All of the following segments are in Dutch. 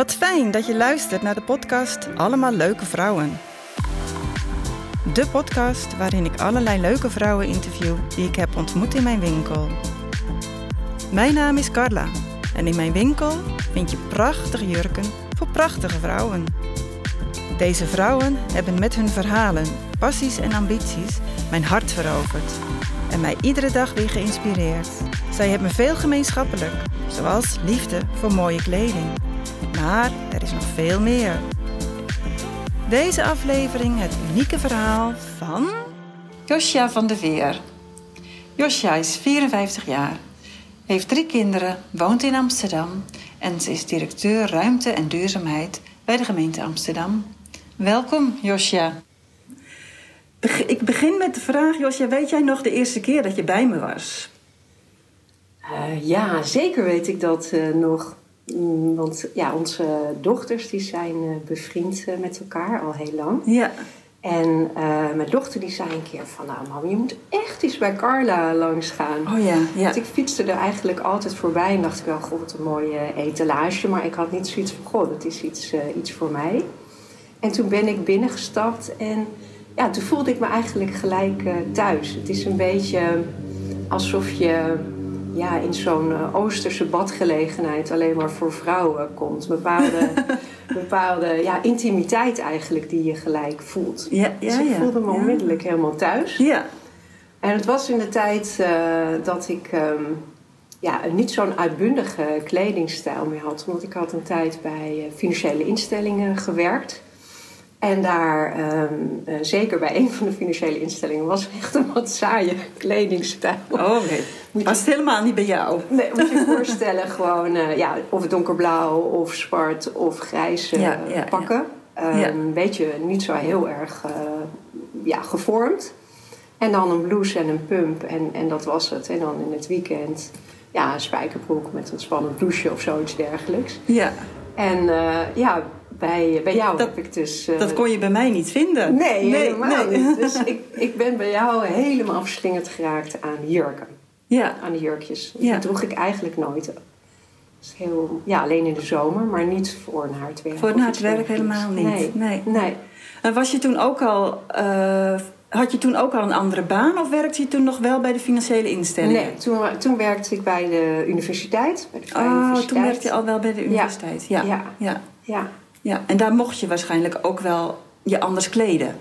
Wat fijn dat je luistert naar de podcast Allemaal Leuke Vrouwen. De podcast waarin ik allerlei leuke vrouwen interview die ik heb ontmoet in mijn winkel. Mijn naam is Carla en in mijn winkel vind je prachtige jurken voor prachtige vrouwen. Deze vrouwen hebben met hun verhalen, passies en ambities mijn hart veroverd en mij iedere dag weer geïnspireerd. Zij hebben veel gemeenschappelijk, zoals liefde voor mooie kleding. Maar er is nog veel meer. Deze aflevering het unieke verhaal van Josja van de Veer. Josja is 54 jaar, heeft drie kinderen, woont in Amsterdam en ze is directeur ruimte en duurzaamheid bij de gemeente Amsterdam. Welkom, Josja. Ik begin met de vraag, Josja, weet jij nog de eerste keer dat je bij me was? Uh, ja, zeker weet ik dat uh, nog. Mm, want ja, onze dochters die zijn uh, bevriend met elkaar al heel lang. Ja. En mijn dochter die zei een keer van... Nou mam, je moet echt eens bij Carla langs gaan. Oh ja, ja. Want ik fietste er eigenlijk altijd voorbij en dacht ik wel... God, wat een mooie etalage. Maar ik had niet zoiets van... God, dat is iets, iets voor mij. En toen ben ik binnengestapt en ja, toen voelde ik me eigenlijk gelijk thuis. Het is een beetje alsof je ja, in zo'n uh, Oosterse badgelegenheid alleen maar voor vrouwen komt. Bepaalde, bepaalde ja, intimiteit eigenlijk die je gelijk voelt. Ja, dus ja, ik ja. voelde me onmiddellijk helemaal thuis. Ja. En het was in de tijd eh, dat ik ehm, ja, niet zo'n uitbundige kledingstijl meer had. Want ik had een tijd bij eh, financiële instellingen gewerkt. En daar, ehm, eh, zeker bij een van de financiële instellingen, was echt een wat saaie kledingstijl. Oh, nee. Moet je- Past helemaal niet bij jou. Nee, moet je je voorstellen, gewoon eh, ja, of donkerblauw of zwart of grijs eh, Ja, ja, pakken. Een Ja. beetje niet zo heel erg eh, ja, gevormd. En dan een blouse en een pump en, en dat was het. En dan in het weekend ja, een spijkerbroek met een spannend blouseje of zoiets dergelijks. Ja, En ja, bij, bij jou Dat- heb ik dus... eh, dat kon je bij mij niet vinden. Nee, helemaal nee. niet. Dus ik, ik ben bij jou helemaal verslingerd geraakt aan jurken Ja, aan de jurkjes. Ja. Die droeg ik eigenlijk nooit. Is heel, ja, alleen in de zomer, maar niet voor naar het werk. voor of na iets het werk dergelijks. helemaal niet. Nee. nee. nee. En was je toen ook al... eh, had je toen ook al een andere baan of werkte je toen nog wel bij de financiële instellingen? Nee, toen, toen werkte ik bij de universiteit. Bij de Oh, Universiteit. toen werkte je al wel bij de universiteit. Ja. Ja. Ja. Ja. Ja. En daar mocht je waarschijnlijk ook wel je anders kleden.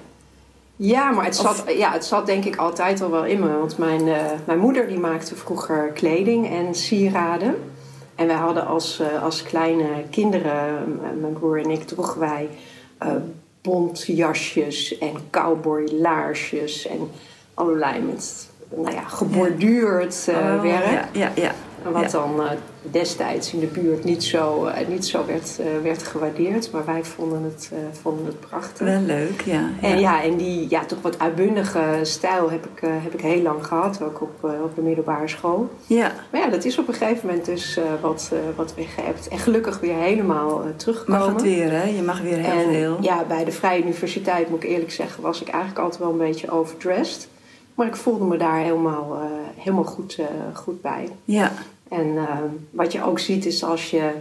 Ja, maar het Of- zat, ja, het zat denk ik altijd al wel in me. Want mijn, eh, mijn moeder die maakte vroeger kleding en sieraden. En wij hadden als, eh, als kleine kinderen, mijn broer en ik, droegen wij eh bontjasjes en cowboylaarsjes en allerlei met nou ja, geborduurd Oh, werk. Ja, ja, ja. En Wat Ja. dan destijds in de buurt niet zo, eh, niet zo werd, eh, werd gewaardeerd. Maar wij vonden het, eh, vonden het prachtig. Wel leuk, ja. En ja, en die ja, toch wat uitbundige stijl heb ik, heb ik heel lang gehad, ook op, op de middelbare school. Ja, Maar ja, dat is op een gegeven moment dus wat, wat weggeëpt. En gelukkig weer helemaal teruggekomen. mag het weer, hè? Je mag weer heel en veel. ja, bij de Vrije Universiteit, moet ik eerlijk zeggen, was ik eigenlijk altijd wel een beetje overdressed. Maar ik voelde me daar helemaal, helemaal goed, goed bij. Ja, En eh, wat je ook ziet is als je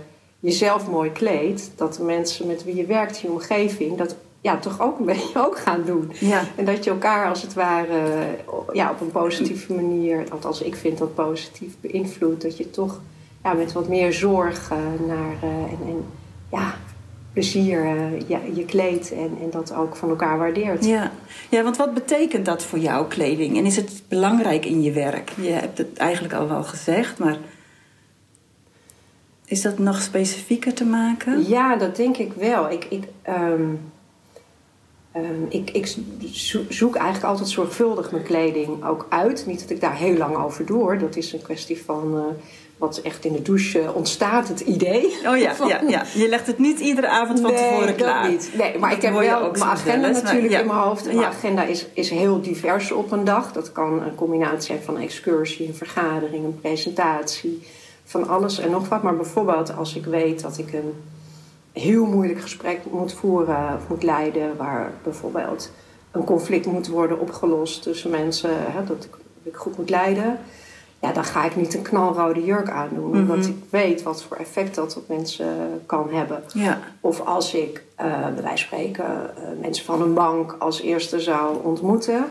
jezelf mooi kleedt, dat de mensen met wie je werkt in je omgeving dat ja, toch ook een beetje ook gaan doen. ja. En dat je elkaar als het ware ja, op een positieve manier, althans ik vind dat positief beïnvloedt, dat je toch ja, met wat meer zorg eh, naar eh, en, en ja, plezier eh, ja, je kleedt en, en dat ook van elkaar waardeert. Ja. ja, want wat betekent dat voor jou, kleding? En is het belangrijk in je werk? Je hebt het eigenlijk al wel gezegd, maar is dat nog specifieker te maken? Ja, dat denk ik wel. Ik, ik, ehm, ehm, ik, ik zo- zoek eigenlijk altijd zorgvuldig mijn kleding ook uit. Niet dat ik daar heel lang over doe. hoor. Dat is een kwestie van eh, wat echt in de douche ontstaat, het idee. Oh ja, Van- ja, ja, je legt het niet iedere avond van tevoren dat klaar. niet. Nee, maar ik heb wel ook mijn agenda natuurlijk ja. in mijn hoofd. En Ja. Mijn agenda is, is heel divers op een dag. Dat kan een combinatie zijn van een excursie, een vergadering, een presentatie. Van alles en nog wat. Maar bijvoorbeeld als ik weet dat ik een heel moeilijk gesprek moet voeren of moet leiden... waar bijvoorbeeld een conflict moet worden opgelost tussen mensen... Hè, dat ik, ik goed moet leiden... ja, dan ga ik niet een knalrode jurk aandoen. Mhm. Omdat ik weet wat voor effect dat op mensen kan hebben. Ja. Of als ik, eh bij wijze van spreken, eh, mensen van een bank als eerste zou ontmoeten.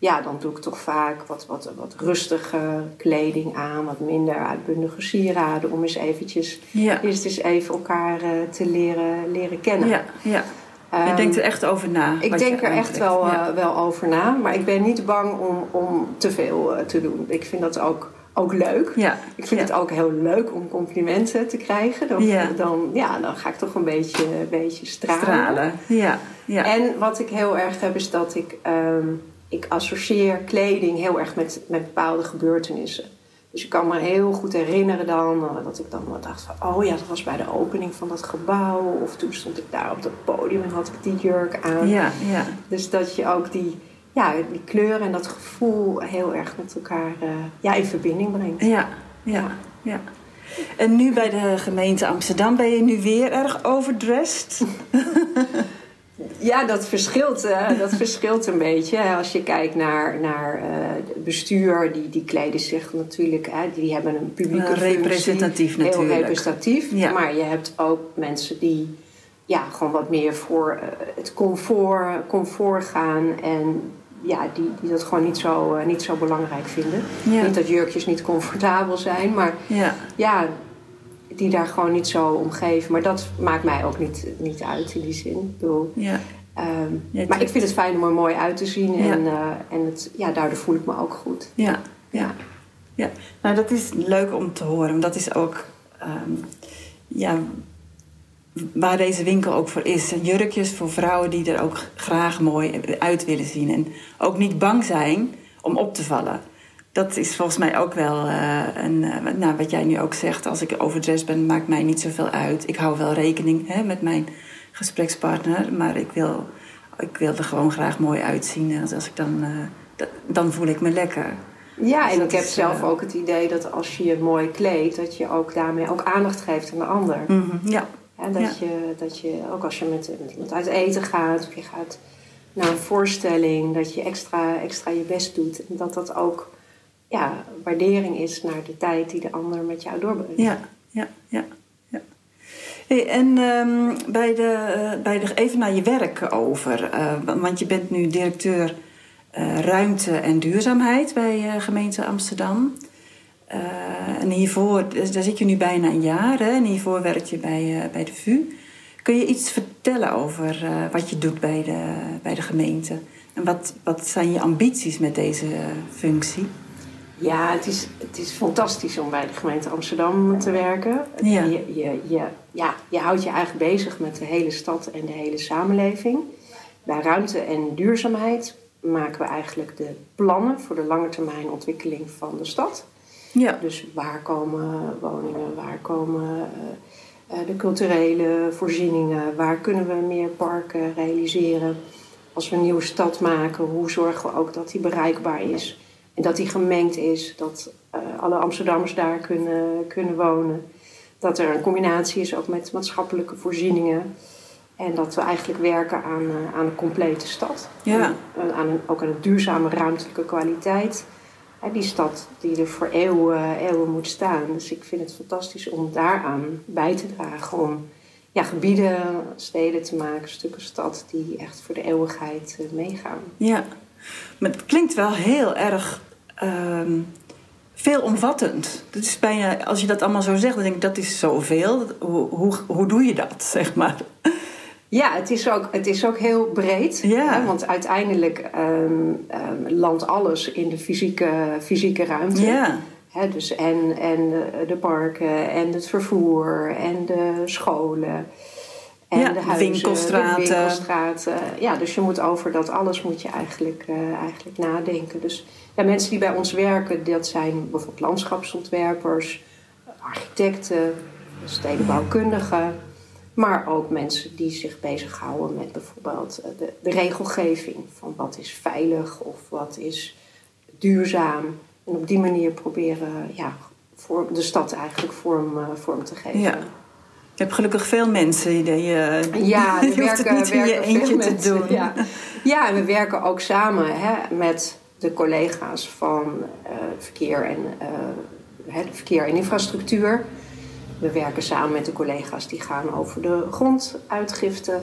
Ja, dan doe ik toch vaak wat, wat, wat rustige kleding aan, wat minder uitbundige sieraden. Om eens eventjes, Ja. eerst eens even elkaar eh, te leren, leren kennen. Ja. ja. Je Ehm, denkt er echt over na. ik je denk er echt wel, Ja. eh, wel over na, maar ik ben niet bang om, om te veel eh, te doen. Ik vind dat ook, ook leuk. ja. Ik vind ja. het ook heel leuk om complimenten te krijgen. Dan, Ja. dan, ja, dan ga ik toch een beetje, een beetje stralen. stralen. Ja. Ja. En wat ik heel erg heb is dat ik, ehm, ik associeer kleding heel erg met, met bepaalde gebeurtenissen. Dus ik kan me heel goed herinneren dan eh, dat ik dan dacht van... oh ja, dat was bij de opening van dat gebouw. Of toen stond ik daar op dat podium en had ik die jurk aan. ja. Ja. Dus dat je ook die, ja, die kleur en dat gevoel heel erg met elkaar eh, ja, in verbinding brengt. Ja, ja, ja. En nu bij de gemeente Amsterdam ben je nu weer erg overdressed. Ja, dat verschilt, dat verschilt een beetje. Als je kijkt naar, naar eh, bestuur, die, die kleden zich natuurlijk, hè, die hebben een publieke Eh, representatief functie, natuurlijk. Heel representatief. Ja. Maar je hebt ook mensen die ja, gewoon wat meer voor eh, het comfort, comfort gaan en ja, die, die dat gewoon niet zo, niet zo belangrijk vinden. Ja. Niet dat jurkjes niet comfortabel zijn, maar Ja, ja, die daar gewoon niet zo om geven. Maar dat maakt mij ook niet, niet uit in die zin. Ik bedoel, ja, Ehm, Ja, maar ik vind het fijn om er mooi uit te zien. Ja. En, eh, en het, ja, daardoor voel ik me ook goed. ja, ja. ja. Nou, dat is leuk om te horen. Dat is ook ehm, ja, waar deze winkel ook voor is. Jurkjes voor vrouwen die er ook graag mooi uit willen zien. En ook niet bang zijn om op te vallen. Dat is volgens mij ook wel eh, een, eh, nou, wat jij nu ook zegt. Als ik overdressed ben, maakt mij niet zoveel uit. Ik hou wel rekening hè, met mijn gesprekspartner. Maar ik wil, ik wil er gewoon graag mooi uitzien. En als ik dan, eh, dan voel ik me lekker. Ja, Dus en ik heb is, zelf ook het idee dat als je je mooi kleedt, dat je ook daarmee ook aandacht geeft aan de ander. Mhm, ja, dat, Ja. je, dat je, ook als je met, met iemand uit eten gaat, of je gaat naar een voorstelling, dat je extra, extra je best doet. En dat dat ook ja, waardering is naar de tijd die de ander met jou doorbrengt. ja, ja, ja. ja. Hey, en ehm, bij de, eh, bij de, even naar je werk over. eh, want je bent nu directeur eh, ruimte en duurzaamheid bij gemeente Amsterdam. En hiervoor, daar zit je nu bijna een jaar. En hiervoor werk je bij, bij de VU. Kun je iets vertellen over wat je doet bij de, bij de gemeente? En wat, wat zijn je ambities met deze functie? Ja, het is, het is fantastisch om bij de gemeente Amsterdam te werken. Ja. Je, je, je, ja, je houdt je eigenlijk bezig met de hele stad en de hele samenleving. Bij ruimte en duurzaamheid maken we eigenlijk de plannen voor de lange termijn ontwikkeling van de stad. Ja, Dus waar komen woningen, waar komen eh, eh, de culturele voorzieningen, waar kunnen we meer parken realiseren. Als we een nieuwe stad maken, hoe zorgen we ook dat die bereikbaar is en dat die gemengd is, dat eh, alle Amsterdammers daar kunnen, kunnen wonen. Dat er een combinatie is ook met maatschappelijke voorzieningen. En dat we eigenlijk werken aan, eh, aan een complete stad. Ja. En, eh, aan een, ook aan een duurzame ruimtelijke kwaliteit. Die stad die er voor eeuwen, eeuwen moet staan. Dus ik vind het fantastisch om daaraan bij te dragen. Om ja, gebieden, steden te maken, stukken stad die echt voor de eeuwigheid meegaan. Ja, maar het klinkt wel heel erg ehm, veelomvattend. Dat is bijna, als je dat allemaal zo zegt, dan denk ik dat is zoveel. Hoe, hoe, hoe doe je dat, zeg maar? Ja, het is ook, het is ook heel breed. Ja. Hè, want uiteindelijk ehm, landt alles in de fysieke, fysieke ruimte. Ja, Hè, dus en, en de, de parken en het vervoer en de scholen. En Ja, de huizen, winkelstraten. de winkelstraten. Ja, dus je moet over dat alles moet je eigenlijk, eh, eigenlijk nadenken. Dus ja, mensen die bij ons werken, dat zijn bijvoorbeeld landschapsontwerpers, architecten, stedenbouwkundigen. Maar ook mensen die zich bezighouden met bijvoorbeeld eh, de, de regelgeving. Van wat is veilig of wat is duurzaam. En op die manier proberen ja, vorm, de stad eigenlijk vorm, eh, vorm te geven. Ja. je hebt gelukkig veel mensen die je, Ja, je we hoeft het werken, niet in je eentje veel te mensen, doen. Ja. ja, en we werken ook samen hè, met de collega's van eh, verkeer en, uh, verkeer en infrastructuur. We werken samen met de collega's die gaan over de gronduitgifte.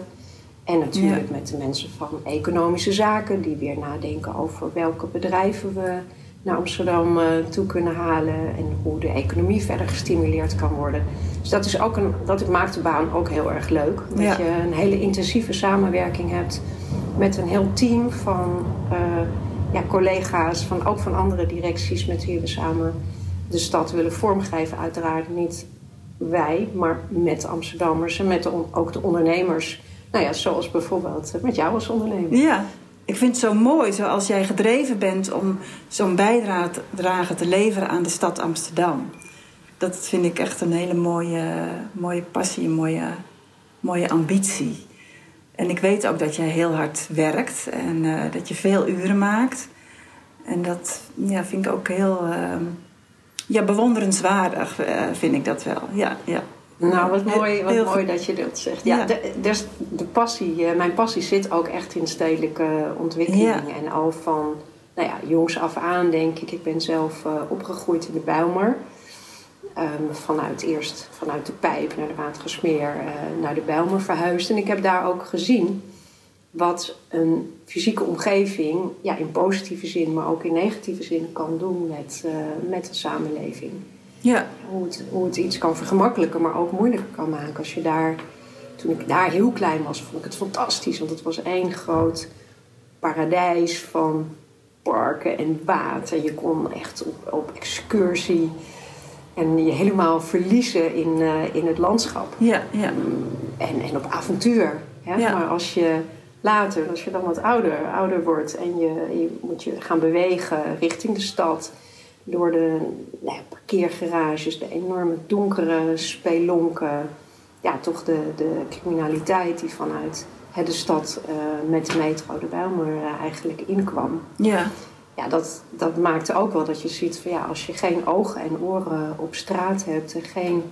En natuurlijk met de mensen van economische zaken, die weer nadenken over welke bedrijven we naar Amsterdam uh, toe kunnen halen en hoe de economie verder gestimuleerd kan worden. Dus dat, is ook een, dat maakt de baan ook heel erg leuk. Dat je een hele intensieve samenwerking hebt met een heel team van uh, collega's, van, ook van andere directies met wie we samen de stad willen vormgeven. Uiteraard niet wij, maar met Amsterdammers en met ook de ondernemers. Nou ja, zoals bijvoorbeeld met jou als ondernemer. Ja, ik vind het zo mooi zoals jij gedreven bent om zo'n bijdrage te leveren aan de stad Amsterdam. Dat vind ik echt een hele mooie, mooie passie, een mooie, mooie ambitie. En ik weet ook dat jij heel hard werkt en eh, dat je veel uren maakt. En dat ja, vind ik ook heel uh, ja, bewonderenswaardig, uh, vind ik dat wel. Ja, ja. Nou, wat mooi, wat mooi dat je dat zegt. Ja, De, dus de passie, mijn passie zit ook echt in stedelijke ontwikkeling. En al van nou ja, jongs af aan, denk ik. Ik ben zelf opgegroeid in de Bijlmer. Um, vanuit eerst vanuit de pijp naar de Watergesmeer uh, naar de Bijlmer verhuisd. En ik heb daar ook gezien wat een fysieke omgeving ja, in positieve zin, maar ook in negatieve zin kan doen met, uh, met de samenleving. Ja. Hoe, het, hoe het iets kan vergemakkelijken, maar ook moeilijker kan maken. Als je daar, toen ik daar heel klein was, vond ik het fantastisch. Want het was één groot paradijs van parken en water. Je kon echt op, op excursie en je helemaal verliezen in, uh, in het landschap. Ja, ja. En, en op avontuur. Hè? Ja. Maar als je later, als je dan wat ouder, ouder wordt en je, je moet je gaan bewegen richting de stad, door de nou, parkeergarages, de enorme donkere spelonken, ja, toch de, de criminaliteit die vanuit de stad uh, met de metro de Bijlmer uh, eigenlijk inkwam. Ja ja, dat, dat maakte ook wel dat je ziet van ja, als je geen ogen en oren op straat hebt en geen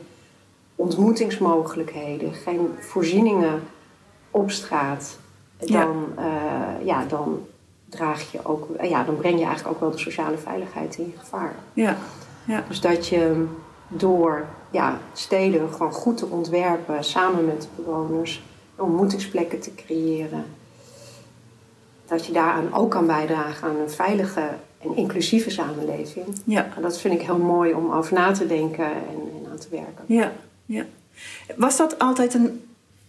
ontmoetingsmogelijkheden, geen voorzieningen op straat, dan, ja. Uh, ja, dan draag je ook, ja, dan breng je eigenlijk ook wel de sociale veiligheid in gevaar. Ja. Ja. Dus dat je door ja, steden gewoon goed te ontwerpen, samen met de bewoners, ontmoetingsplekken te creëren dat je daaraan ook kan bijdragen aan een veilige en inclusieve samenleving. Ja. En dat vind ik heel mooi om over na te denken en, en aan te werken. Ja, ja. Was dat altijd een,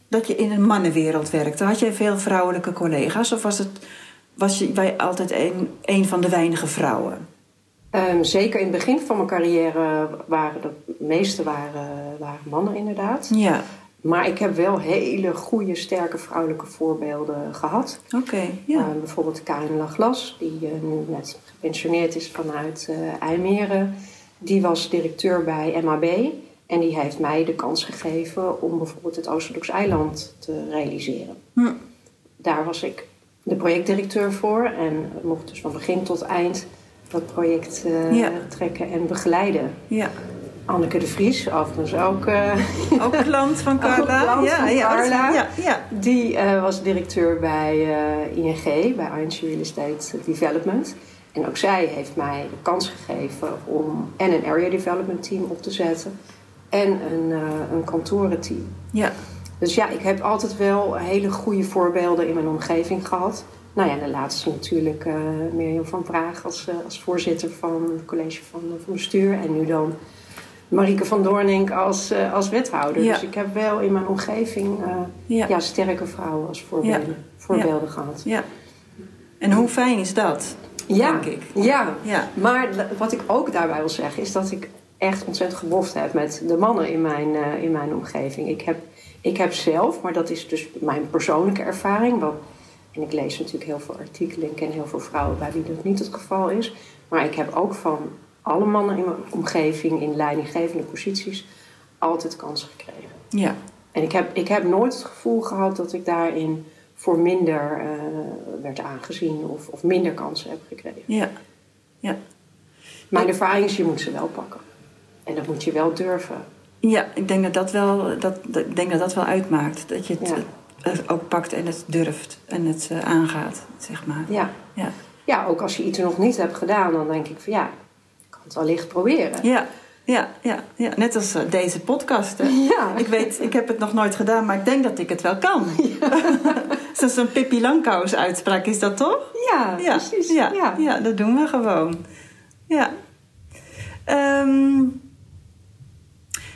dat je in een mannenwereld werkte? Had jij veel vrouwelijke collega's of was, het, was je, wij altijd een, een van de weinige vrouwen? Ehm, zeker in het begin van mijn carrière waren de meeste waren, waren mannen inderdaad. Ja. Maar ik heb wel hele goede, sterke vrouwelijke voorbeelden gehad. Oké, ja. Uh, bijvoorbeeld Karin Laglas, die uh, nu net gepensioneerd is vanuit uh, IJmeren. Die was directeur bij MAB. En die heeft mij de kans gegeven om bijvoorbeeld het Oosterdoeks eiland te realiseren. Hm. Daar was ik de projectdirecteur voor. En mocht dus van begin tot eind dat project trekken en begeleiden. Ja. Anneke de Vries, overigens ook... Uh, ook klant van Carla. Klant ja, van Carla. Ja, ja. Die uh, was directeur bij uh, ING, bij ING Real Estate Development. En ook zij heeft mij de kans gegeven om en een area development team op te zetten... en een, een kantorenteam. Ja. Dus ja, ik heb altijd wel hele goede voorbeelden in mijn omgeving gehad. Nou ja, de laatste natuurlijk Mirjam van Praag als, als voorzitter van het college van, van bestuur. En nu dan Marieke van Doornink als, uh, als wethouder. Dus ik heb wel in mijn omgeving uh, ja. sterke vrouwen als voorbeelden, voorbeelden gehad. Ja. En hoe fijn is dat, ja. denk ik? Ja. ja, maar wat ik ook daarbij wil zeggen is dat ik echt ontzettend geboft heb met de mannen in mijn, uh, in mijn omgeving. Ik heb, ik heb zelf, maar dat is dus mijn persoonlijke ervaring. Want, en ik lees natuurlijk heel veel artikelen en ken heel veel vrouwen bij wie dat niet het geval is. Maar ik heb ook van alle mannen in mijn omgeving in leidinggevende posities altijd kansen gekregen. Ja. En ik heb, ik heb nooit het gevoel gehad dat ik daarin voor minder uh, werd aangezien of, of minder kansen heb gekregen. Ja. ja. Mijn ervaring is, je moet ze wel pakken. En dat moet je wel durven. Ja, ik denk dat dat wel, dat, ik denk dat, dat wel uitmaakt. Dat je het, ook pakt en het durft en het uh, aangaat, zeg maar. Ja. ja. Ja, ook als je iets nog niet hebt gedaan, dan denk ik van ja, het wellicht proberen. Ja, ja, ja, ja. net als eh, deze podcast. hè. Ja. Ik weet, ik heb het nog nooit gedaan, maar ik denk dat ik het wel kan. Zoals een Pippi Langkous uitspraak is dat toch? Ja, Ja, precies. ja, Ja. ja. dat doen we gewoon. Ja. Ehm,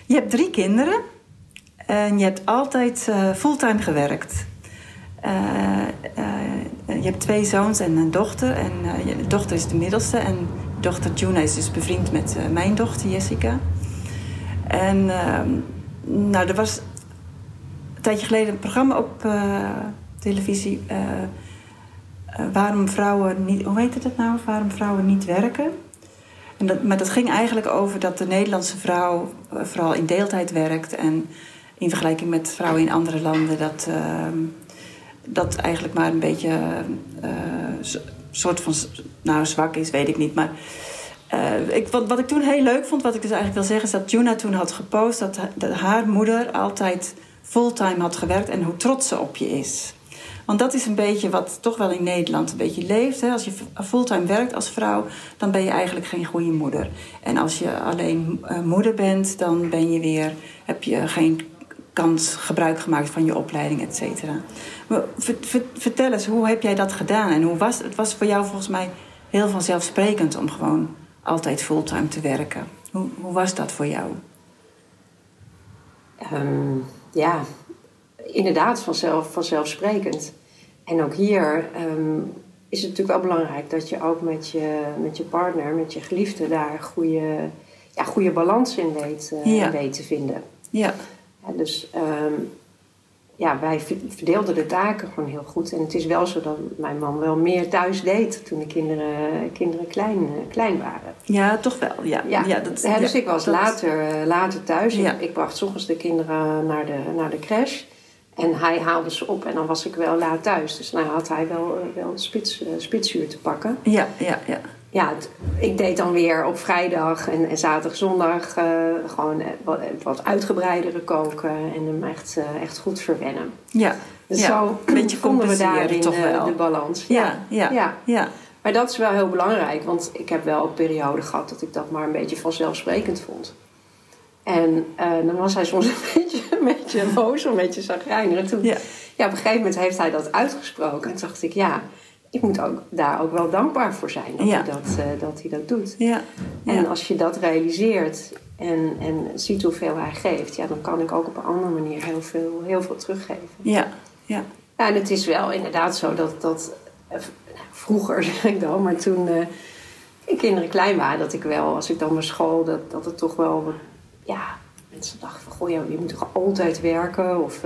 je hebt drie kinderen en je hebt altijd eh, fulltime gewerkt. Eh, je hebt twee zoons en een dochter. En je dochter is de middelste. En dochter Juna is dus bevriend met eh, mijn dochter Jessica. En ehm, nou, er was een tijdje geleden een programma op eh, televisie. eh, waarom vrouwen niet, hoe heet het nou? Waarom vrouwen niet werken. En dat, maar dat ging eigenlijk over dat de Nederlandse vrouw vooral in deeltijd werkt. En in vergelijking met vrouwen in andere landen, dat, ehm, dat eigenlijk maar een beetje soort van nou, zwak is, weet ik niet. Maar eh, ik, wat, wat ik toen heel leuk vond, wat ik dus eigenlijk wil zeggen, is dat Juna toen had gepost dat, dat haar moeder altijd fulltime had gewerkt en hoe trots ze op je is. Want dat is een beetje wat toch wel in Nederland een beetje leeft. Hè? Als je fulltime werkt als vrouw, dan ben je eigenlijk geen goede moeder. En als je alleen eh, moeder bent, dan ben je weer, heb je geen kans gebruik gemaakt van je opleiding, et cetera. Vertel eens, hoe heb jij dat gedaan? En hoe was het? was voor jou volgens mij heel vanzelfsprekend om gewoon altijd fulltime te werken. Hoe, hoe was dat voor jou? Ehm, ja, inderdaad vanzelf, vanzelfsprekend. En ook hier ehm, is het natuurlijk wel belangrijk dat je ook met je, met je partner, met je geliefde, daar goede, ja, goede balans in weet, Ja. weet te vinden. Ja, Dus ehm, ja, wij verdeelden de taken gewoon heel goed. En het is wel zo dat mijn man wel meer thuis deed toen de kinderen, kinderen klein, eh, klein waren. ja toch wel. Ja, Ja, dat, dus ja, ik was dat- later, eh, later thuis. Ik, ik bracht 's ochtends de kinderen naar de, naar de crash. En hij haalde ze op en dan was ik wel laat thuis. Dus dan had hij wel, eh, wel een spits, spitsuur te pakken. Ja, ja, ja. Ja, ik deed dan weer op vrijdag en, en zaterdag, zondag eh, gewoon eh, wat, wat uitgebreidere koken. En hem echt, eh, echt goed verwennen. ja. Dus ja. zo Een beetje vonden we daarin toch eh, wel. de balans. Ja, ja, ja. ja. Maar dat is wel heel belangrijk, want ik heb wel een periode gehad dat ik dat maar een beetje vanzelfsprekend vond. En eh, dan was hij soms een beetje, een beetje boos, een beetje zagrijnig. En toen, Ja. ja. op een gegeven moment heeft hij dat uitgesproken. En toen dacht ik, ja, ik moet ook, daar ook wel dankbaar voor zijn dat, Ja. hij, dat, eh, dat hij dat doet. Ja, En als je dat realiseert en, en ziet hoeveel hij geeft, ja, dan kan ik ook op een andere manier heel veel, heel veel teruggeven. ja, ja. Ja, en het is wel inderdaad zo dat, dat eh, vroeger zeg ik dan, maar toen eh, de kinderen klein waren, dat ik wel, als ik dan naar school, dat, dat het toch wel, ja, mensen dachten van, goh, ja, je moet toch altijd werken? Of,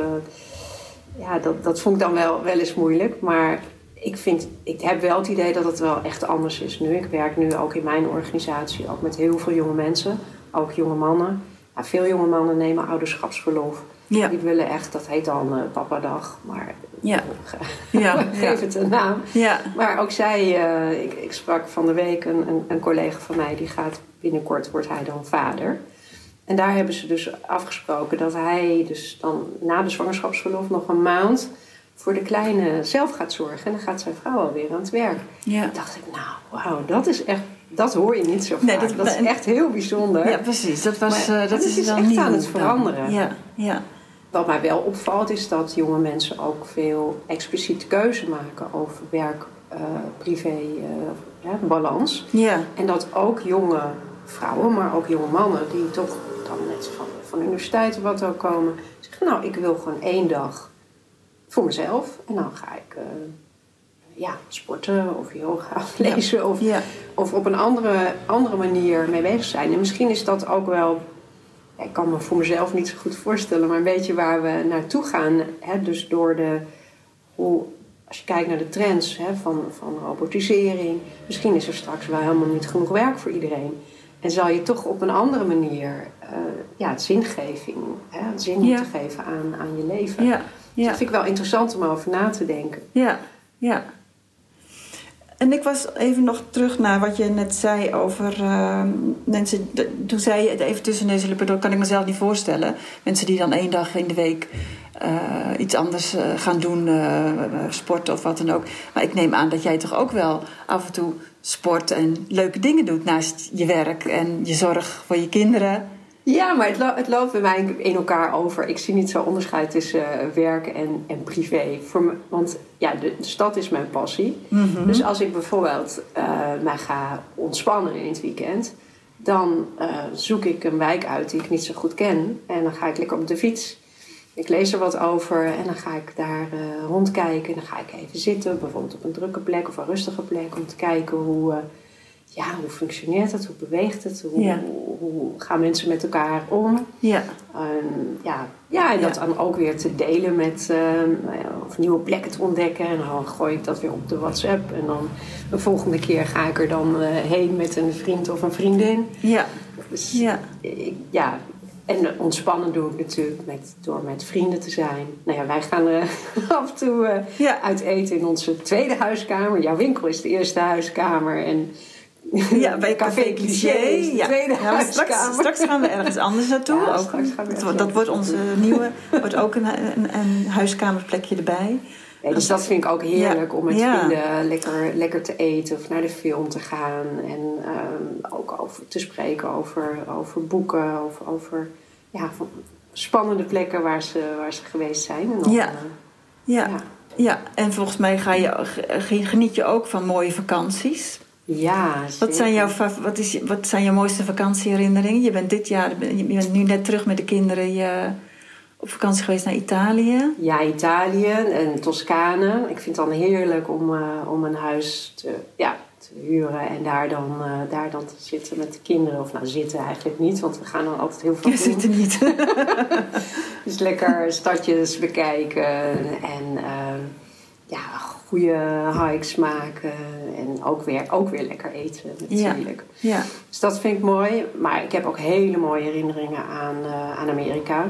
ja, dat, dat vond ik dan wel, wel eens moeilijk, maar ik, vind, ik heb wel het idee dat het wel echt anders is nu. Ik werk nu ook in mijn organisatie, ook met heel veel jonge mensen, ook jonge mannen. Ja, veel jonge mannen nemen ouderschapsverlof. Ja. Die willen echt, dat heet dan eh papadag, maar Ja. Ja, geef het een naam. Ja, Maar ook zij, eh, ik, ik sprak van de week een, een, een collega van mij, die gaat binnenkort, wordt hij dan vader. En daar hebben ze dus afgesproken dat hij dus dan na de zwangerschapsverlof nog een maand voor de kleine zelf gaat zorgen. En dan gaat zijn vrouw alweer aan het werk. ja. Toen dacht ik, nou, wauw, dat is echt, dat hoor je niet zo vaak. Nee, dat, dat- is echt heel bijzonder. Ja, precies. Dat, was, Maar eh, dat het is is dan echt nieuw aan het dan. veranderen. Ja, ja. Wat mij wel opvalt is dat jonge mensen ook veel expliciet keuze maken over werk, eh, privé, eh, ja, balans. Ja, En dat ook jonge vrouwen, maar ook jonge mannen, die toch dan net van, van de universiteit wat ook komen, zeggen: Nou, ik wil gewoon één dag voor mezelf en dan ga ik eh, ja, sporten of yoga of Ja. lezen of, ja. of op een andere, andere manier mee bezig zijn. En misschien is dat ook wel, ik kan me voor mezelf niet zo goed voorstellen, maar een beetje waar we naartoe gaan. Hè? Dus door de, hoe, als je kijkt naar de trends hè, van, van robotisering, misschien is er straks wel helemaal niet genoeg werk voor iedereen. En zal je toch op een andere manier eh, ja, het zingeving, hè, het zin Ja. moeten geven aan, aan je leven. Ja, ja. dat vind ik wel interessant om over na te denken. Ja, ja. En ik was even nog terug naar wat je net zei over uh, mensen. Toen zei je even tussen deze lippen door, kan ik mezelf niet voorstellen. Mensen die dan één dag in de week uh, iets anders uh, gaan doen, uh, sporten of wat dan ook. Maar ik neem aan dat jij toch ook wel af en toe sport en leuke dingen doet naast je werk en je zorg voor je kinderen. Ja, maar het, lo het, loopt bij mij in elkaar over. Ik zie niet zo onderscheid tussen uh, werk en, en privé. Voor me, want ja, de, de, stad is mijn passie. Mhm. Dus als ik bijvoorbeeld uh, mij ga ontspannen in het weekend, dan uh, zoek ik een wijk uit die ik niet zo goed ken. En dan ga ik lekker op de fiets. Ik lees er wat over en dan ga ik daar rondkijken. Dan ga ik even zitten, bijvoorbeeld op een drukke plek of een rustige plek, om te kijken hoe ja, hoe functioneert het? Hoe beweegt het? Hoe, Ja. hoe, hoe gaan mensen met elkaar om? Ja, En, ja, ja, en dat Ja. dan ook weer te delen met, eh, nou of nieuwe plekken te ontdekken. En dan gooi ik dat weer op de WhatsApp. En dan de volgende keer ga ik er dan eh, heen met een vriend of een vriendin. ja, Dus ja. ik- ja, en ontspannen doe ik natuurlijk met, door met vrienden te zijn. Nou ja, wij gaan eh, af en toe Ja. uit eten in onze tweede huiskamer. Jouw winkel is de eerste huiskamer. En Ja, bij Café Cliché. Ja. tweede Ja, maar straks, straks gaan we ergens anders naartoe. Ja, ook. straks gaan we dat, dat wordt onze nieuwe, wordt ook een, een, een huiskamerplekje erbij. Dus dat vind ik ook heerlijk Ja. om met Ja. vrienden lekker, lekker te eten of naar de film te gaan. En ehm, ook over te spreken over, over boeken, over, over ja, van spannende plekken waar ze, waar ze geweest zijn. En dan, Ja. eh, Ja. ja. ja, en volgens mij ga je, ge- geniet je ook van mooie vakanties. Ja, Wat zijn, jouw, wat, is, je- wat zijn jouw mooiste vakantieherinneringen? Je bent dit jaar, je bent nu net terug met de kinderen je, op vakantie geweest naar Italië. Ja, Italië en Toscane. Ik vind het dan heerlijk om, eh, om een huis te, ja, te huren en daar dan, eh, daar dan te zitten met de kinderen. Of nou, zitten eigenlijk niet, want we gaan dan altijd heel veel Je doen. zit er niet. Dus lekker stadjes bekijken en eh, ja, goede hikes maken. En ook weer, ook weer lekker eten natuurlijk. ja. Dus dat vind ik mooi. Maar ik heb ook hele mooie herinneringen aan, eh, aan Amerika.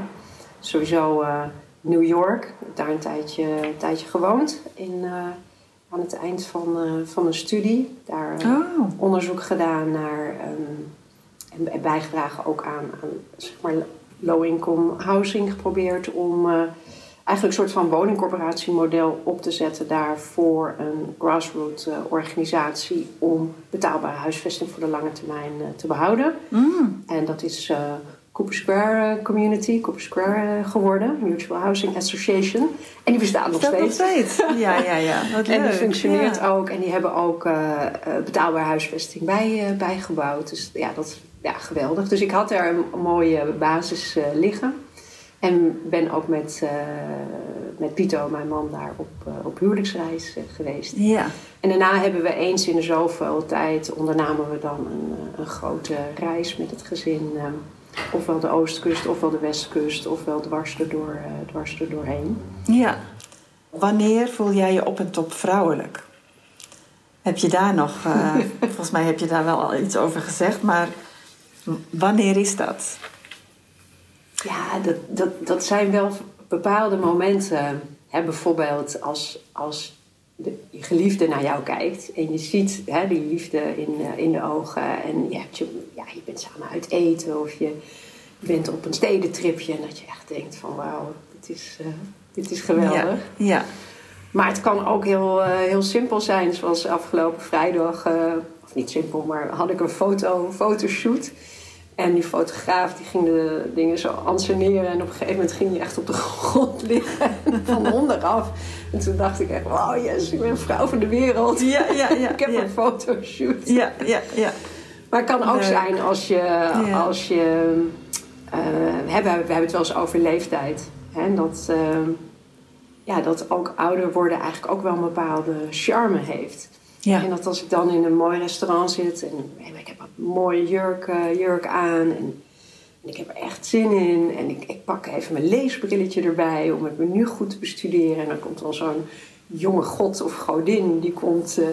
Sowieso eh, New York. Ik heb daar een tijdje, een tijdje gewoond. In, eh, aan het eind van, van een studie. Daar Oh, onderzoek gedaan naar... ehm, en bijgedragen ook aan, aan zeg maar, low-income housing geprobeerd om... eigenlijk een soort van woningcorporatiemodel op te zetten daar voor een grassroots eh, organisatie om betaalbare huisvesting voor de lange termijn eh, te behouden. mm. En dat is eh Cooper Square Community, Cooper Square geworden, Mutual Housing Association. En die bestaat nog dat nog steeds. steeds? Ja, ja, ja. Wat leuk. En die functioneert Ja. ook. En die hebben ook betaalbare huisvesting bij, bijgebouwd. Dus ja, dat is ja, geweldig. Dus ik had er een mooie basis liggen. En ben ook met, eh, met Pito, mijn man, daar op, eh, op huwelijksreis eh, geweest. Ja, En daarna hebben we eens in de zoveel tijd ondernamen we dan een, een grote reis met het gezin. ofwel de oostkust, ofwel de westkust, ofwel dwars erdoor, eh dwars erdoorheen. ja. Wanneer voel jij je op en top vrouwelijk? Heb je daar nog, eh, volgens mij heb je daar wel al iets over gezegd, maar wanneer is dat? Ja, dat, dat, dat zijn wel bepaalde momenten. Hè, bijvoorbeeld als, als de, je geliefde naar jou kijkt en je ziet hè, die liefde in, eh, in de ogen. En je, hebt je, ja, je bent samen uit eten of je bent op een stedentripje. En dat je echt denkt van wauw, dit is, eh, dit is geweldig. Ja, ja. Maar het kan ook heel, eh, heel simpel zijn, zoals afgelopen vrijdag, of niet simpel, maar had ik een foto, een fotoshoot. En die fotograaf die ging de dingen zo anseneren en op een gegeven moment ging hij echt op de grond liggen van onderaf. En toen dacht ik echt, wow yes, ik ben een vrouw van de wereld. Ja, ja, ja. ik heb ja. een fotoshoot. Ja, ja, ja. Maar het kan ook Leuk. zijn als je, als je eh, we, hebben, we hebben het wel eens over leeftijd. Hè, dat, eh, ja, dat ook ouder worden eigenlijk ook wel een bepaalde charme heeft. Ja, En dat als ik dan in een mooi restaurant zit en mooie jurk, eh, jurk aan en, en ik heb er echt zin in en ik, ik pak even mijn leesbrilletje erbij om het menu goed te bestuderen en dan komt dan zo'n jonge god of godin die komt eh,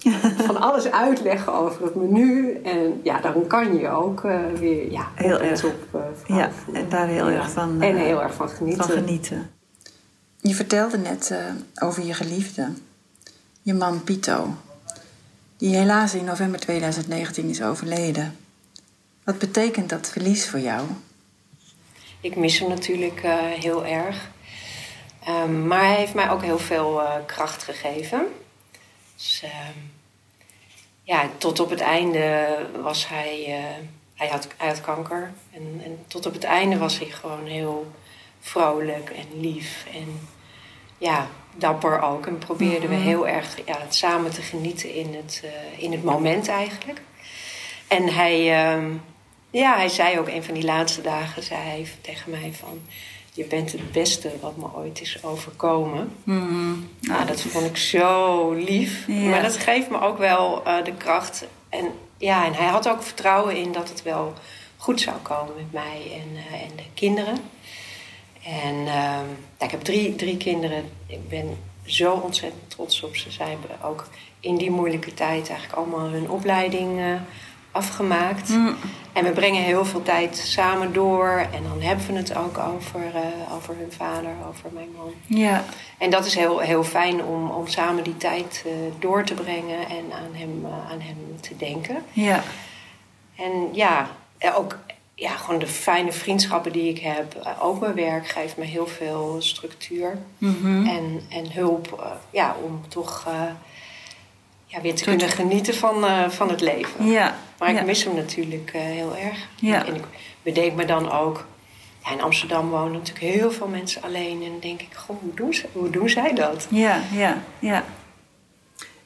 van alles uitleggen over het menu en ja, dan kan je ook eh, weer ja, Heel op en erg. top vrouw ja. en daar heel Ja. erg van, En heel erg van genieten. van genieten. Je vertelde net eh, over je geliefde, je man Pito, die helaas in november 2019 is overleden. Wat betekent dat verlies voor jou? Ik mis hem natuurlijk eh, heel erg. Ehm, maar hij heeft mij ook heel veel eh, kracht gegeven. Dus, ehm, ja, tot op het einde was hij, uh, hij, had, hij kanker. En, en tot op het einde was hij gewoon heel vrolijk en lief. En ja, dapper ook. En probeerden we mhm. heel erg ja, het samen te genieten in het, uh, in het moment eigenlijk. En hij, uh, ja, hij zei ook een van die laatste dagen zei hij tegen mij van... Je bent het beste wat me ooit is overkomen. Mm nou, dat vond ik zo lief. Maar dat geeft me ook wel uh, de kracht. En, ja, en hij had ook vertrouwen in dat het wel goed zou komen met mij en, uh, en de kinderen. En uh, ja, ik heb drie, drie kinderen. Ik ben zo ontzettend trots op ze. Zij hebben ook in die moeilijke tijd eigenlijk allemaal hun opleiding uh, afgemaakt. Mm. En we brengen heel veel tijd samen door. En dan hebben we het ook over, uh, over hun vader, over mijn man. Ja. En dat is heel, heel fijn om, om samen die tijd uh, door te brengen en aan hem, aan hem te denken. Ja. En ja, ook ja, gewoon de fijne vriendschappen die ik heb. Ook mijn werk geeft me heel veel structuur mm-hmm. en, en hulp ja, om toch ja, weer te kunnen genieten van, uh, van het leven. Ja. Maar ik mis hem natuurlijk uh, heel erg. Ja. En ik bedenk me dan ook... Ja, in Amsterdam wonen natuurlijk heel veel mensen alleen. En dan denk ik, goh, hoe doen, ze, hoe doen zij dat? Ja, ja, ja.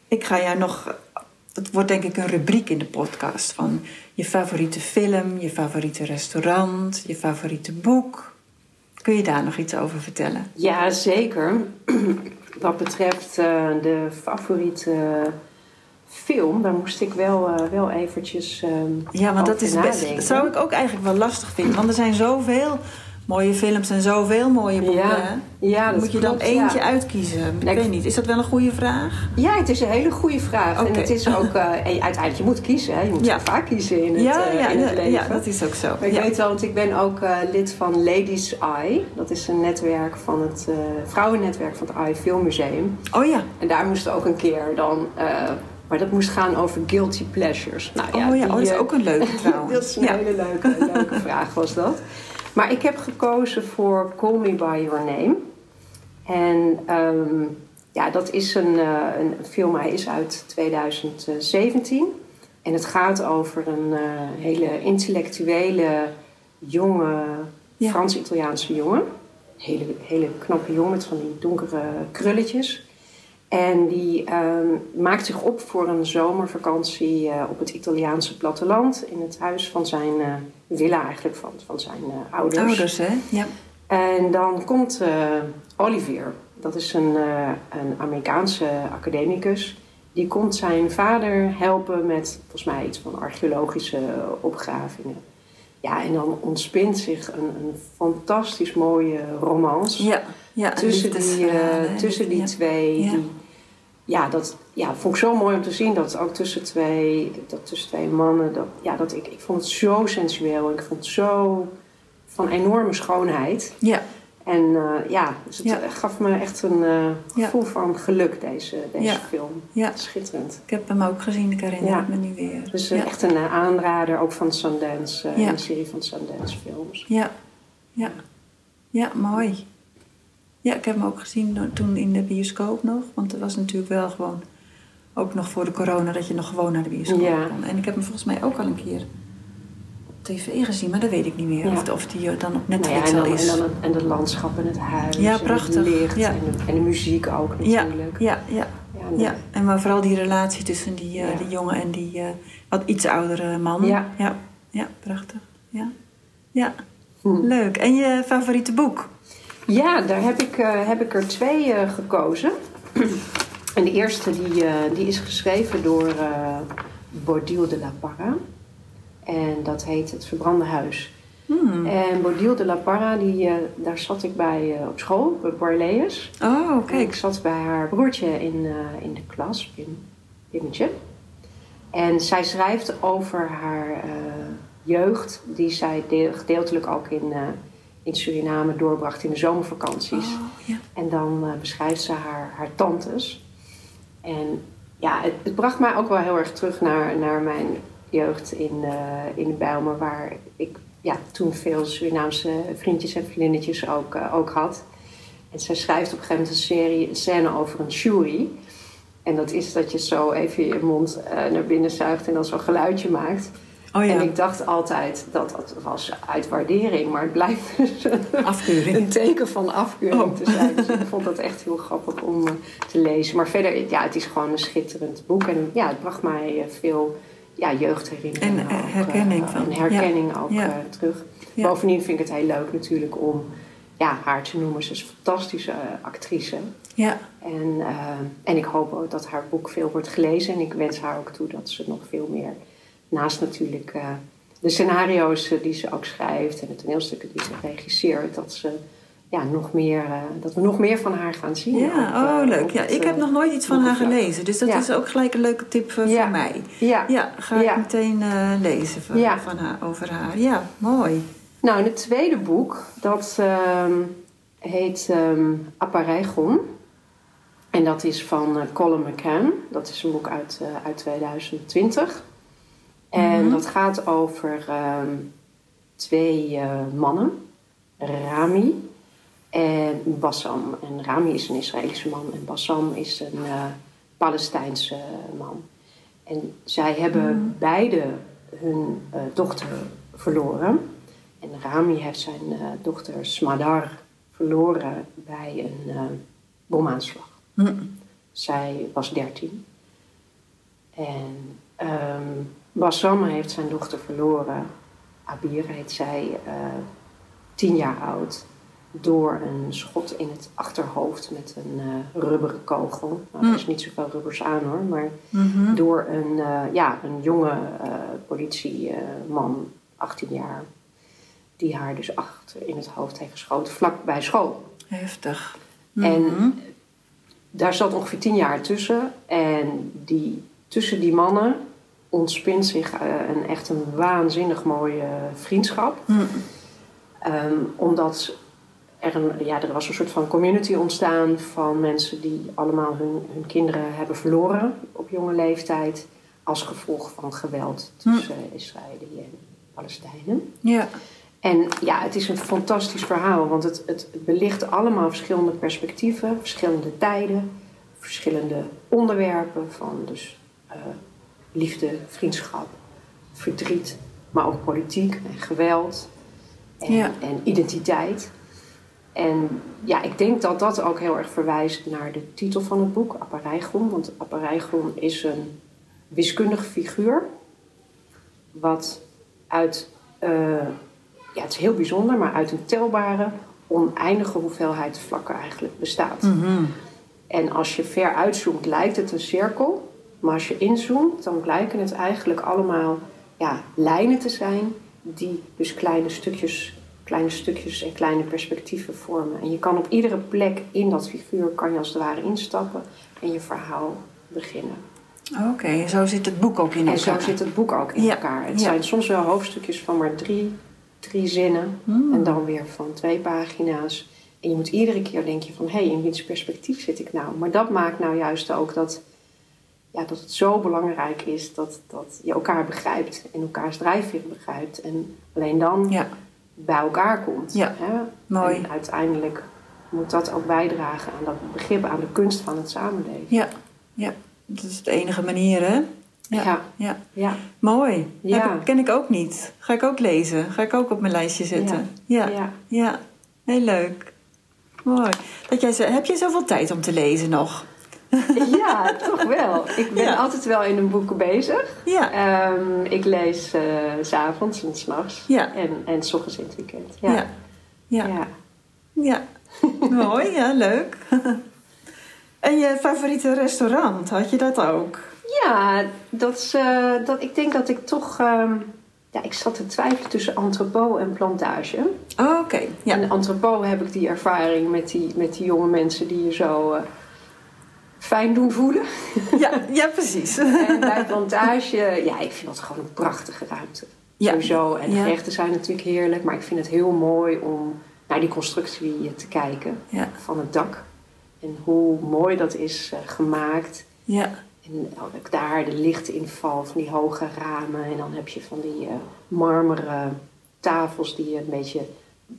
Ik ga jou nog... Het wordt denk ik een rubriek in de podcast. Van je favoriete film, je favoriete restaurant, je favoriete boek. Kun je daar nog iets over vertellen? Ja, zeker. Wat betreft uh, de favoriete film, daar moest ik wel, uh, wel eventjes. Uh, ja, want dat is best. Dat zou ik ook eigenlijk wel lastig vinden. Want er zijn zoveel mooie films en zoveel mooie boeken. Ja, ja dat Moet je dan eentje uitkiezen? Ik weet niet. Is dat wel een goede vraag? Ja, het is een hele goede vraag. Okay. En het is ook... Uh, uiteindelijk, je moet kiezen. Hè? Je moet ja. vaak kiezen in het, ja, ja, in het leven. Ja, dat is ook zo. Maar ik weet wel, want ik ben ook lid van Ladies Eye. Dat is een netwerk van het... vrouwennetwerk van het Eye Filmmuseum. Oh ja. En daar moest ook een keer dan maar dat moest gaan over guilty pleasures. Nou, ja, oh ja, oh, dat is ook een leuke trouwens. dat is een hele leuke, leuke vraag was dat. Maar ik heb gekozen voor Call Me By Your Name. En um, ja, dat is een, uh, een film, hij is uit 2017. En het gaat over een uh, hele intellectuele, jonge, Frans-Italiaanse jongen. Hele, hele knappe jongen met van die donkere krulletjes. En die ehm, maakt zich op voor een zomervakantie uh, op het Italiaanse platteland. In het huis van zijn uh, villa eigenlijk, van, van zijn uh, ouders. Ouders, hè? Ja. En dan komt Olivier. Dat is een, een Amerikaanse academicus. Die komt zijn vader helpen met volgens mij iets van archeologische opgravingen. Ja, en dan ontspint zich een, een fantastisch mooie romance. Ja, ja, tussen die, tussen die twee. Die, ja, dat ja, vond ik zo mooi om te zien. Dat ook tussen twee, dat tussen twee mannen. Dat, ja, dat ik, ik vond het zo sensueel. En ik vond het zo van enorme schoonheid. Ja. En uh, ja, dus het gaf me echt een uh, gevoel van geluk, deze, deze film. Ja. Schitterend. Ik heb hem ook gezien, ik herinner me nu weer. Dus uh, echt een aanrader, ook van Sundance, een serie van Sundance films. Ja, ja. ja mooi. Ja, ik heb hem ook gezien toen in de bioscoop nog. Want het was natuurlijk wel gewoon... Ook nog voor de corona dat je nog gewoon naar de bioscoop kon. En ik heb hem volgens mij ook al een keer tv gezien. Maar dat weet ik niet meer. Of, of die dan op Netflix nou ja, al is. En, dan, en het landschap en het huis. Ja, prachtig. En het licht ja. en, de, en, de, muziek ook natuurlijk. Ja, ja, ja. ja, en maar vooral die relatie tussen die, uh, die jongen en die uh, wat iets oudere man. Ja. Ja, ja prachtig. Ja. Ja. Hm. Leuk. En je favoriete boek? Ja, daar heb ik, uh, heb ik er twee gekozen. en de eerste die, die is geschreven door Bodil de la Parra. En dat heet Het Verbrande Huis. Hmm. En Bodil de la Parra, die, daar zat ik bij op school, bij Borleus. Oh, kijk. Ik zat bij haar broertje in, in de klas, Pim, Pimmetje. En zij schrijft over haar jeugd, die zij gedeeltelijk ook in in Suriname doorbracht in de zomervakanties. Oh, ja. En dan uh, beschrijft ze haar, haar tantes. En ja, het, het, bracht mij ook wel heel erg terug naar, naar mijn jeugd in, uh, in Bijlmer, waar ik ja, toen veel Surinaamse vriendjes en vriendinnetjes ook, uh, ook had. En zij schrijft op een gegeven moment een serie, een scène over een shuri. En dat is dat je zo even je mond uh, naar binnen zuigt en dan zo'n geluidje maakt. Oh ja. En ik dacht altijd dat dat was uit waardering, maar het blijft dus een, teken van afkeuring Oh. te zijn. Dus ik vond dat echt heel grappig om eh, te lezen. Maar verder, ja, het is gewoon een schitterend boek. En ja, het bracht mij eh, veel ja, jeugdherinneringen. En, eh, ook, herkenning eh, van. En herkenning ook eh, terug. Bovendien vind ik het heel leuk natuurlijk om ja, haar te noemen. Ze is een fantastische eh, actrice. Ja, En, eh, en ik hoop ook dat haar boek veel wordt gelezen. En ik wens haar ook toe dat ze nog veel meer, naast natuurlijk eh, de scenario's eh, die ze ook schrijft en de toneelstukken die ze regisseert, dat, ze, ja, nog meer, eh, dat we nog meer van haar gaan zien. ja. Oh eh, leuk. Ja, het, ik heb eh, nog nooit iets van haar gelezen. Dus dat Ja. is ook gelijk een leuke tip Ja. voor mij. Ja. Ja, ga ik meteen lezen van, haar, over haar. Ja, mooi. Nou, en het tweede boek, dat ehm, heet Apareigon. En dat is van eh, Colin McCann. Dat is een boek uit, uit 2020. En Mhm. dat gaat over ehm, twee mannen. Rami en Bassam. En Rami is een Israëlische man en Bassam is een eh, Palestijnse man. En zij hebben beide hun eh, dochter verloren. En Rami heeft zijn eh, dochter Smadar verloren bij een eh, bomaanslag. Hm. Zij was 13. En ehm Bassam heeft zijn dochter verloren. Abir heet zij, eh, tien jaar oud. Door een schot in het achterhoofd met een eh, rubberen kogel. Nou, er is niet zoveel rubbers aan hoor, maar Mhm. door een, eh, ja, een jonge eh, politieman, 18 jaar, die haar dus achter in het hoofd heeft geschoten, vlak bij school. Heftig. En Mhm. daar zat ongeveer 10 jaar tussen. En die, tussen die mannen ontspint zich een echt een waanzinnig mooie vriendschap. Hm. Ehm, omdat er, een, ja, er was een soort van community ontstaan van mensen die allemaal hun, hun kinderen hebben verloren op jonge leeftijd. Als gevolg van geweld tussen Israëli en Palestijnen. Ja. En ja, het is een fantastisch verhaal, want het, het belicht allemaal verschillende perspectieven, verschillende tijden, verschillende onderwerpen van dus eh, liefde, vriendschap, verdriet, maar ook politiek en geweld en, Ja. en identiteit. En ja, ik denk dat dat ook heel erg verwijst naar de titel van het boek, Apareigon. Want Apareigon is een wiskundig figuur wat uit, eh, ja het is heel bijzonder, maar uit een telbare, oneindige hoeveelheid vlakken eigenlijk bestaat. Mhm. En als je ver uitzoomt, lijkt het een cirkel. Maar als je inzoomt, dan blijken het eigenlijk allemaal ja, lijnen te zijn die dus kleine stukjes, kleine stukjes en kleine perspectieven vormen. En je kan op iedere plek in dat figuur kan je als het ware instappen en je verhaal beginnen. Oké, zo zit het boek ook in En elkaar. zo zit het boek ook in Ja, elkaar. Het ja. zijn soms wel hoofdstukjes van maar drie, drie zinnen. Hmm. En dan weer van twee pagina's. En je moet iedere keer denken van... hé, hey, in wiens perspectief zit ik nou? Maar dat maakt nou juist ook dat, ja, dat het zo belangrijk is... Dat, dat je elkaar begrijpt en elkaars drijfveer begrijpt. En alleen dan Ja, bij elkaar komt. Ja, Hè? mooi. En uiteindelijk moet dat ook bijdragen aan dat begrip... aan de kunst van het samenleven. ja, ja. Dat is de enige manier, hè? Ja. Ja. ja. Ja, Mooi. Ja. Heb ik- ken ik ook niet. Ga ik ook lezen. Ga ik ook op mijn lijstje zetten. Ja. ja. Ja. Heel leuk. Mooi. Dat jij, heb je zoveel tijd om te lezen nog? Ja, toch wel. Ik ben Ja. altijd wel in een boek bezig. Ja. Ehm, ik lees eh, s s'avonds en s'nachts. Ja. En, en s ochtends in het weekend. Ja. Ja. Ja. Ja. Ja. Mooi, ja, leuk. en je favoriete restaurant, had je dat ook? Ja, dat is, eh, dat, ik denk dat ik toch... ehm, ja, ik zat te twijfelen tussen entrepot en plantage. Oh, Oké, ja. En entrepot heb ik die ervaring met die, met die jonge mensen die je zo eh, fijn doen voelen. ja. Ja, precies. En bij plantage, ja, ik vind dat gewoon een prachtige ruimte. Ja. Sowieso. En de Ja. gerechten zijn natuurlijk heerlijk, maar ik vind het heel mooi om naar die constructie te kijken Ja. van het dak. En hoe mooi dat is eh, gemaakt. Ja. En ook daar de lichtinval van die hoge ramen. En dan heb je van die eh, marmeren tafels die een beetje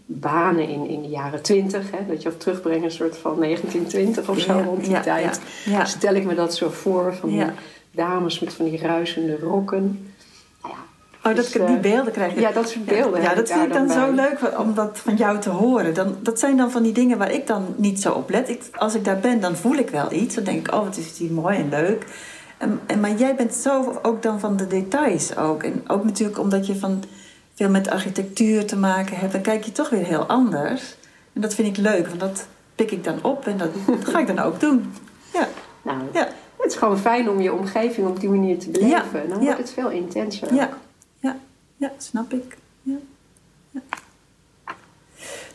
banen in, in de jaren twintig. Dat je of terugbrengt een soort van 1920 of zo Ja, rond die ja, tijd. ja, ja. Stel ik me dat zo voor van dames met van die ruisende rokken. Nou Oh, dat, Dus, eh, die beelden krijg je. ja, dat soort beelden. Ja, dat ik vind ik dan zo leuk om dat van jou te horen. Dan, dat zijn dan van die dingen waar ik dan niet zo op let. Ik, als ik daar ben, dan voel ik wel iets. Dan denk ik, oh, wat is die mooi en leuk. En, en, maar jij bent zo ook dan van de details ook. En ook natuurlijk omdat je van veel met architectuur te maken hebt. Dan kijk je toch weer heel anders. En dat vind ik leuk, want dat pik ik dan op. En dat, dat ga ik dan ook doen. Ja, Nou, ja, het is gewoon fijn om je omgeving op die manier te beleven. Ja, Dan ja. wordt het veel intenser. ja, ja, ja snap ik. Ja.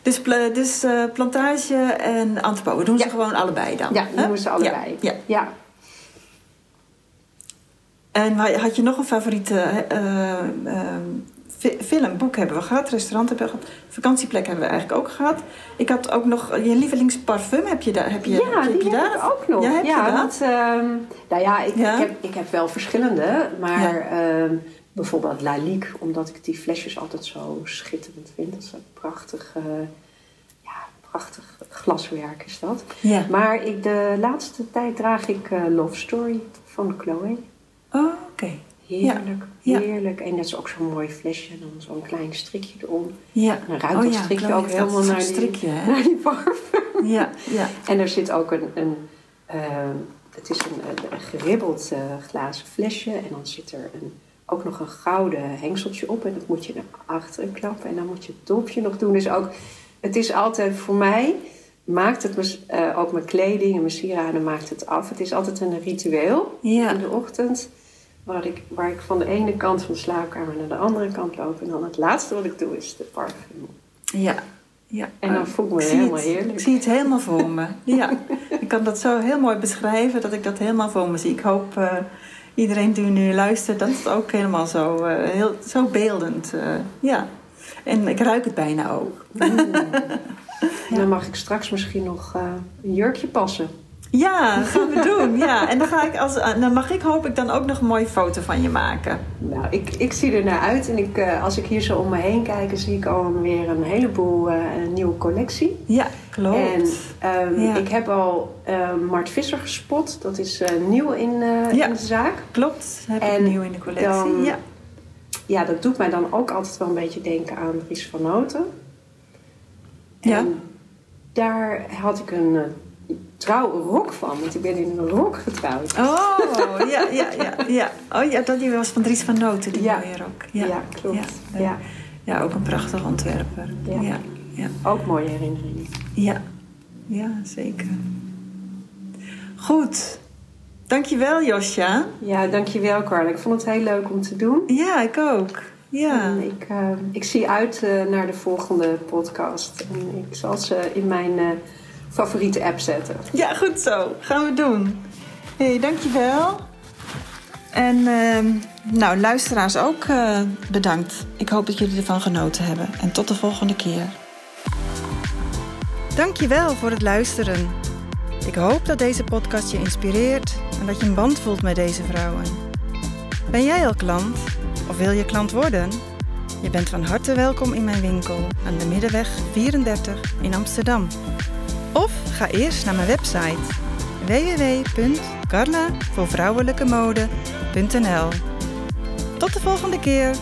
Dus, dus eh, plantage en antipo, we doen ze gewoon allebei dan? Ja, doen ze allebei. Ja. En had je nog een favoriete eh, eh, fi- film, boek hebben we gehad, restaurant hebben we gehad, vakantieplek hebben we eigenlijk ook gehad. Ik had ook nog je lievelingsparfum, heb je daar? Heb je, Ja, heb die je heb ik ook nog. Ja, heb je dat? want, ehm, nou ja ik, Ja? Ik, heb, ik heb wel verschillende. Maar ehm, bijvoorbeeld Lalique, omdat ik die flesjes altijd zo schitterend vind. Dat is een prachtig, ja, prachtig glaswerk is dat. Ja. Maar ik, de laatste tijd draag ik eh, Love Story van Chloe. Oh, oké. Heerlijk, Ja. heerlijk. En dat is ook zo'n mooi flesje. En dan zo'n klein strikje erom. Ja. En dan ruikt dat strikje ook helemaal naar die, strikje, hè? naar die parfum. Ja, ja. En er zit ook een, een ehm, het is een, een, een geribbeld eh, glazen flesje. En dan zit er een, ook nog een gouden hengseltje op. En dat moet je naar achteren klappen. En dan moet je het dopje nog doen. Dus ook, het is altijd voor mij, maakt het me, eh, ook mijn kleding en mijn sieraden maakt het af. Het is altijd een ritueel in de ochtend. Waar ik, waar ik van de ene kant van de slaapkamer naar de andere kant loop. En dan het laatste wat ik doe is de parfum. Ja. ja. En dan voel ik me helemaal het. heerlijk. Ik zie het helemaal voor me. Ja. ik kan dat zo heel mooi beschrijven dat ik dat helemaal voor me zie. Ik hoop eh, iedereen die nu luistert dat het ook helemaal zo, eh, heel, zo beeldend. eh, ja. En ik ruik het bijna ook. Dan mag ik straks misschien nog een jurkje passen. Ja, dat gaan we doen. Ja. En dan, ga ik als, eh, dan mag ik hoop ik dan ook nog een mooie foto van je maken. Nou, ik, ik zie er naar uit. En ik, eh, als ik hier zo om me heen kijk, zie ik alweer een heleboel eh, een nieuwe collectie. Ja, klopt. En ehm, Ja. ik heb al eh, Mart Visser gespot. Dat is nieuw in, Ja. in de zaak. Klopt, heb ik nieuw in de collectie. dan- Ja. Ja, dat doet mij dan ook altijd wel een beetje denken aan Dries van Noten. Ja. Daar had ik een uh, trouwe rok van. Want ik ben in een rok getrouwd. Oh, ja, ja, ja, ja. Oh ja, dat die was van Dries van Noten, die Ja. mooie rok. Ja, klopt. Ja, Ja. ja, ook een prachtig ontwerper. Ja. Ja, Ook mooie herinneringen. ja. Ja, zeker. Goed. Dankjewel, Josja. Ja, dankjewel Carla. Ik vond het heel leuk om te doen. Ja, ik ook. Ja. En ik, eh, ik zie uit eh, naar de volgende podcast. En ik zal ze in mijn eh, favoriete app zetten. Ja, goed zo. Gaan we doen. Hé, hey, dankjewel. En ehm, nou, luisteraars ook eh, bedankt. Ik hoop dat jullie ervan genoten hebben. En tot de volgende keer. Dankjewel voor het luisteren. Ik hoop dat deze podcast je inspireert en dat je een band voelt met deze vrouwen. Ben jij al klant of wil je klant worden? Je bent van harte welkom in mijn winkel aan de Middenweg 34 in Amsterdam. Of ga eerst naar mijn website www.carlavoorvrouwelijkemode.nl Tot de volgende keer!